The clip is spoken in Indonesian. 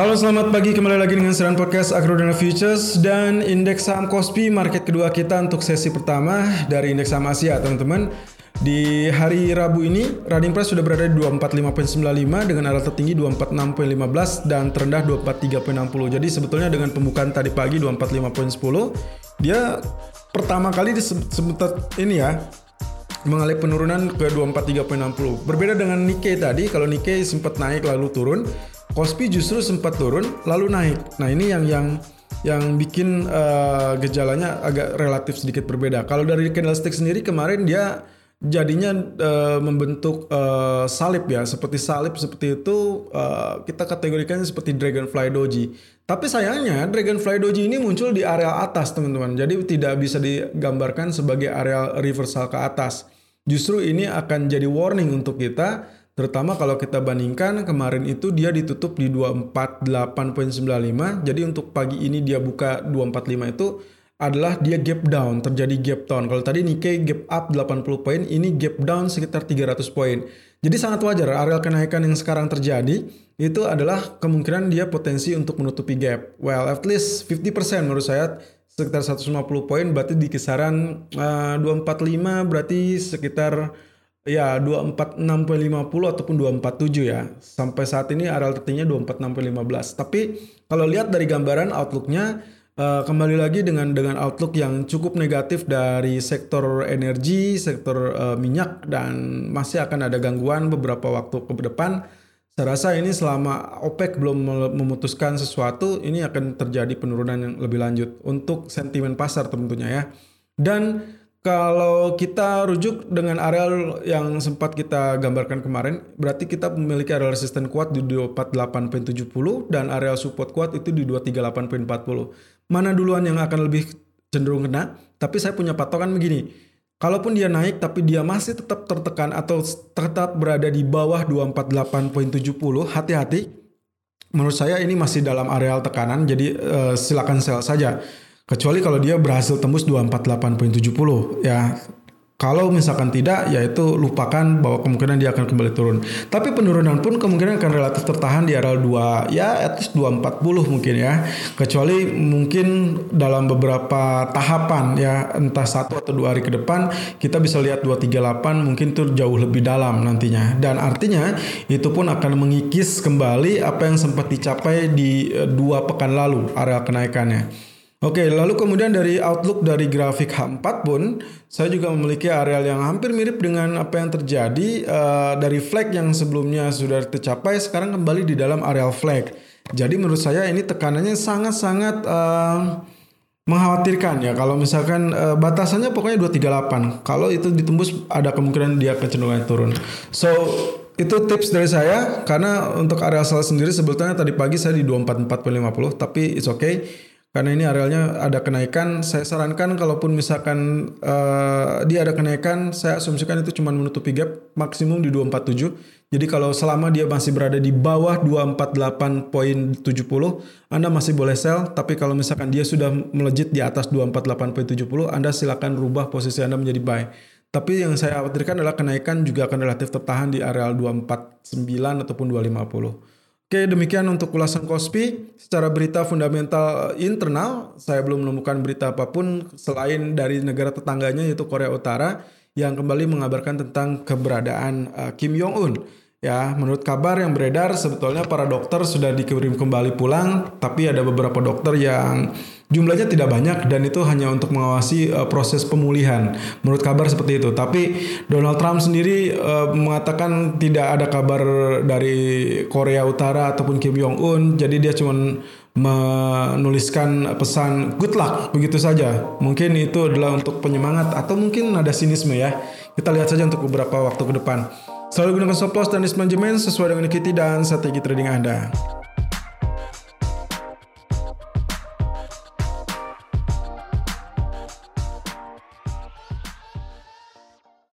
Halo selamat pagi kembali lagi dengan Seran Podcast Agrodana Futures dan indeks saham Kospi market kedua kita untuk sesi pertama dari indeks saham Asia teman-teman. Di hari Rabu ini, running price sudah berada di 245.95 dengan arah tertinggi 246.15 dan terendah 243.60. Jadi sebetulnya dengan pembukaan tadi pagi 245.10, dia pertama kali di ini ya mengalami penurunan ke 243.60. Berbeda dengan Nikkei tadi, kalau Nikkei sempat naik lalu turun, Kospi justru sempat turun lalu naik. Nah, ini yang yang yang bikin uh, gejalanya agak relatif sedikit berbeda. Kalau dari candlestick sendiri kemarin dia jadinya uh, membentuk uh, salib ya seperti salib seperti itu uh, kita kategorikan seperti dragonfly doji tapi sayangnya dragonfly doji ini muncul di area atas teman-teman jadi tidak bisa digambarkan sebagai area reversal ke atas justru ini akan jadi warning untuk kita terutama kalau kita bandingkan kemarin itu dia ditutup di 248.95 jadi untuk pagi ini dia buka 245 itu adalah dia gap down, terjadi gap down. Kalau tadi Nikkei gap up 80 poin, ini gap down sekitar 300 poin. Jadi sangat wajar area kenaikan yang sekarang terjadi itu adalah kemungkinan dia potensi untuk menutupi gap. Well, at least 50% menurut saya sekitar 150 poin berarti di kisaran uh, 245 berarti sekitar ya 246.50 ataupun 247 ya. Sampai saat ini area tertingginya 246.15. Tapi kalau lihat dari gambaran outlooknya Uh, kembali lagi dengan dengan outlook yang cukup negatif dari sektor energi, sektor uh, minyak dan masih akan ada gangguan beberapa waktu ke depan. Saya rasa ini selama OPEC belum memutuskan sesuatu, ini akan terjadi penurunan yang lebih lanjut untuk sentimen pasar tentunya ya. Dan kalau kita rujuk dengan areal yang sempat kita gambarkan kemarin, berarti kita memiliki areal resisten kuat di 248.70 dan areal support kuat itu di 238.40. Mana duluan yang akan lebih cenderung kena? Tapi saya punya patokan begini. Kalaupun dia naik tapi dia masih tetap tertekan atau tetap berada di bawah 248.70, hati-hati. Menurut saya ini masih dalam areal tekanan, jadi uh, silakan sell saja. Kecuali kalau dia berhasil tembus 248.70 ya. Kalau misalkan tidak, ya itu lupakan bahwa kemungkinan dia akan kembali turun. Tapi penurunan pun kemungkinan akan relatif tertahan di area 2, ya at least 240 mungkin ya. Kecuali mungkin dalam beberapa tahapan ya, entah satu atau dua hari ke depan, kita bisa lihat 238 mungkin itu jauh lebih dalam nantinya. Dan artinya itu pun akan mengikis kembali apa yang sempat dicapai di eh, dua pekan lalu, area kenaikannya. Oke, lalu kemudian dari outlook dari grafik H4 pun saya juga memiliki areal yang hampir mirip dengan apa yang terjadi uh, dari flag yang sebelumnya sudah tercapai sekarang kembali di dalam areal flag. Jadi menurut saya ini tekanannya sangat-sangat uh, mengkhawatirkan ya kalau misalkan uh, batasannya pokoknya 238. Kalau itu ditembus ada kemungkinan dia kecenderungan turun. So itu tips dari saya karena untuk area sell sendiri sebetulnya tadi pagi saya di 24450 tapi it's okay karena ini arealnya ada kenaikan, saya sarankan kalaupun misalkan uh, dia ada kenaikan, saya asumsikan itu cuma menutupi gap maksimum di 247. Jadi kalau selama dia masih berada di bawah 248.70, Anda masih boleh sell, tapi kalau misalkan dia sudah melejit di atas 248.70, Anda silakan rubah posisi Anda menjadi buy. Tapi yang saya khawatirkan adalah kenaikan juga akan relatif tertahan di areal 249 ataupun 250. Oke, demikian untuk ulasan Kospi. Secara berita fundamental internal, saya belum menemukan berita apa pun selain dari negara tetangganya yaitu Korea Utara yang kembali mengabarkan tentang keberadaan uh, Kim Jong Un. Ya, menurut kabar yang beredar sebetulnya para dokter sudah dikirim kembali pulang, tapi ada beberapa dokter yang jumlahnya tidak banyak dan itu hanya untuk mengawasi uh, proses pemulihan. Menurut kabar seperti itu. Tapi Donald Trump sendiri uh, mengatakan tidak ada kabar dari Korea Utara ataupun Kim Jong Un, jadi dia cuma menuliskan pesan good luck begitu saja. Mungkin itu adalah untuk penyemangat atau mungkin ada sinisme ya. Kita lihat saja untuk beberapa waktu ke depan. Selalu gunakan stop loss dan risk management sesuai dengan equity dan strategi trading Anda.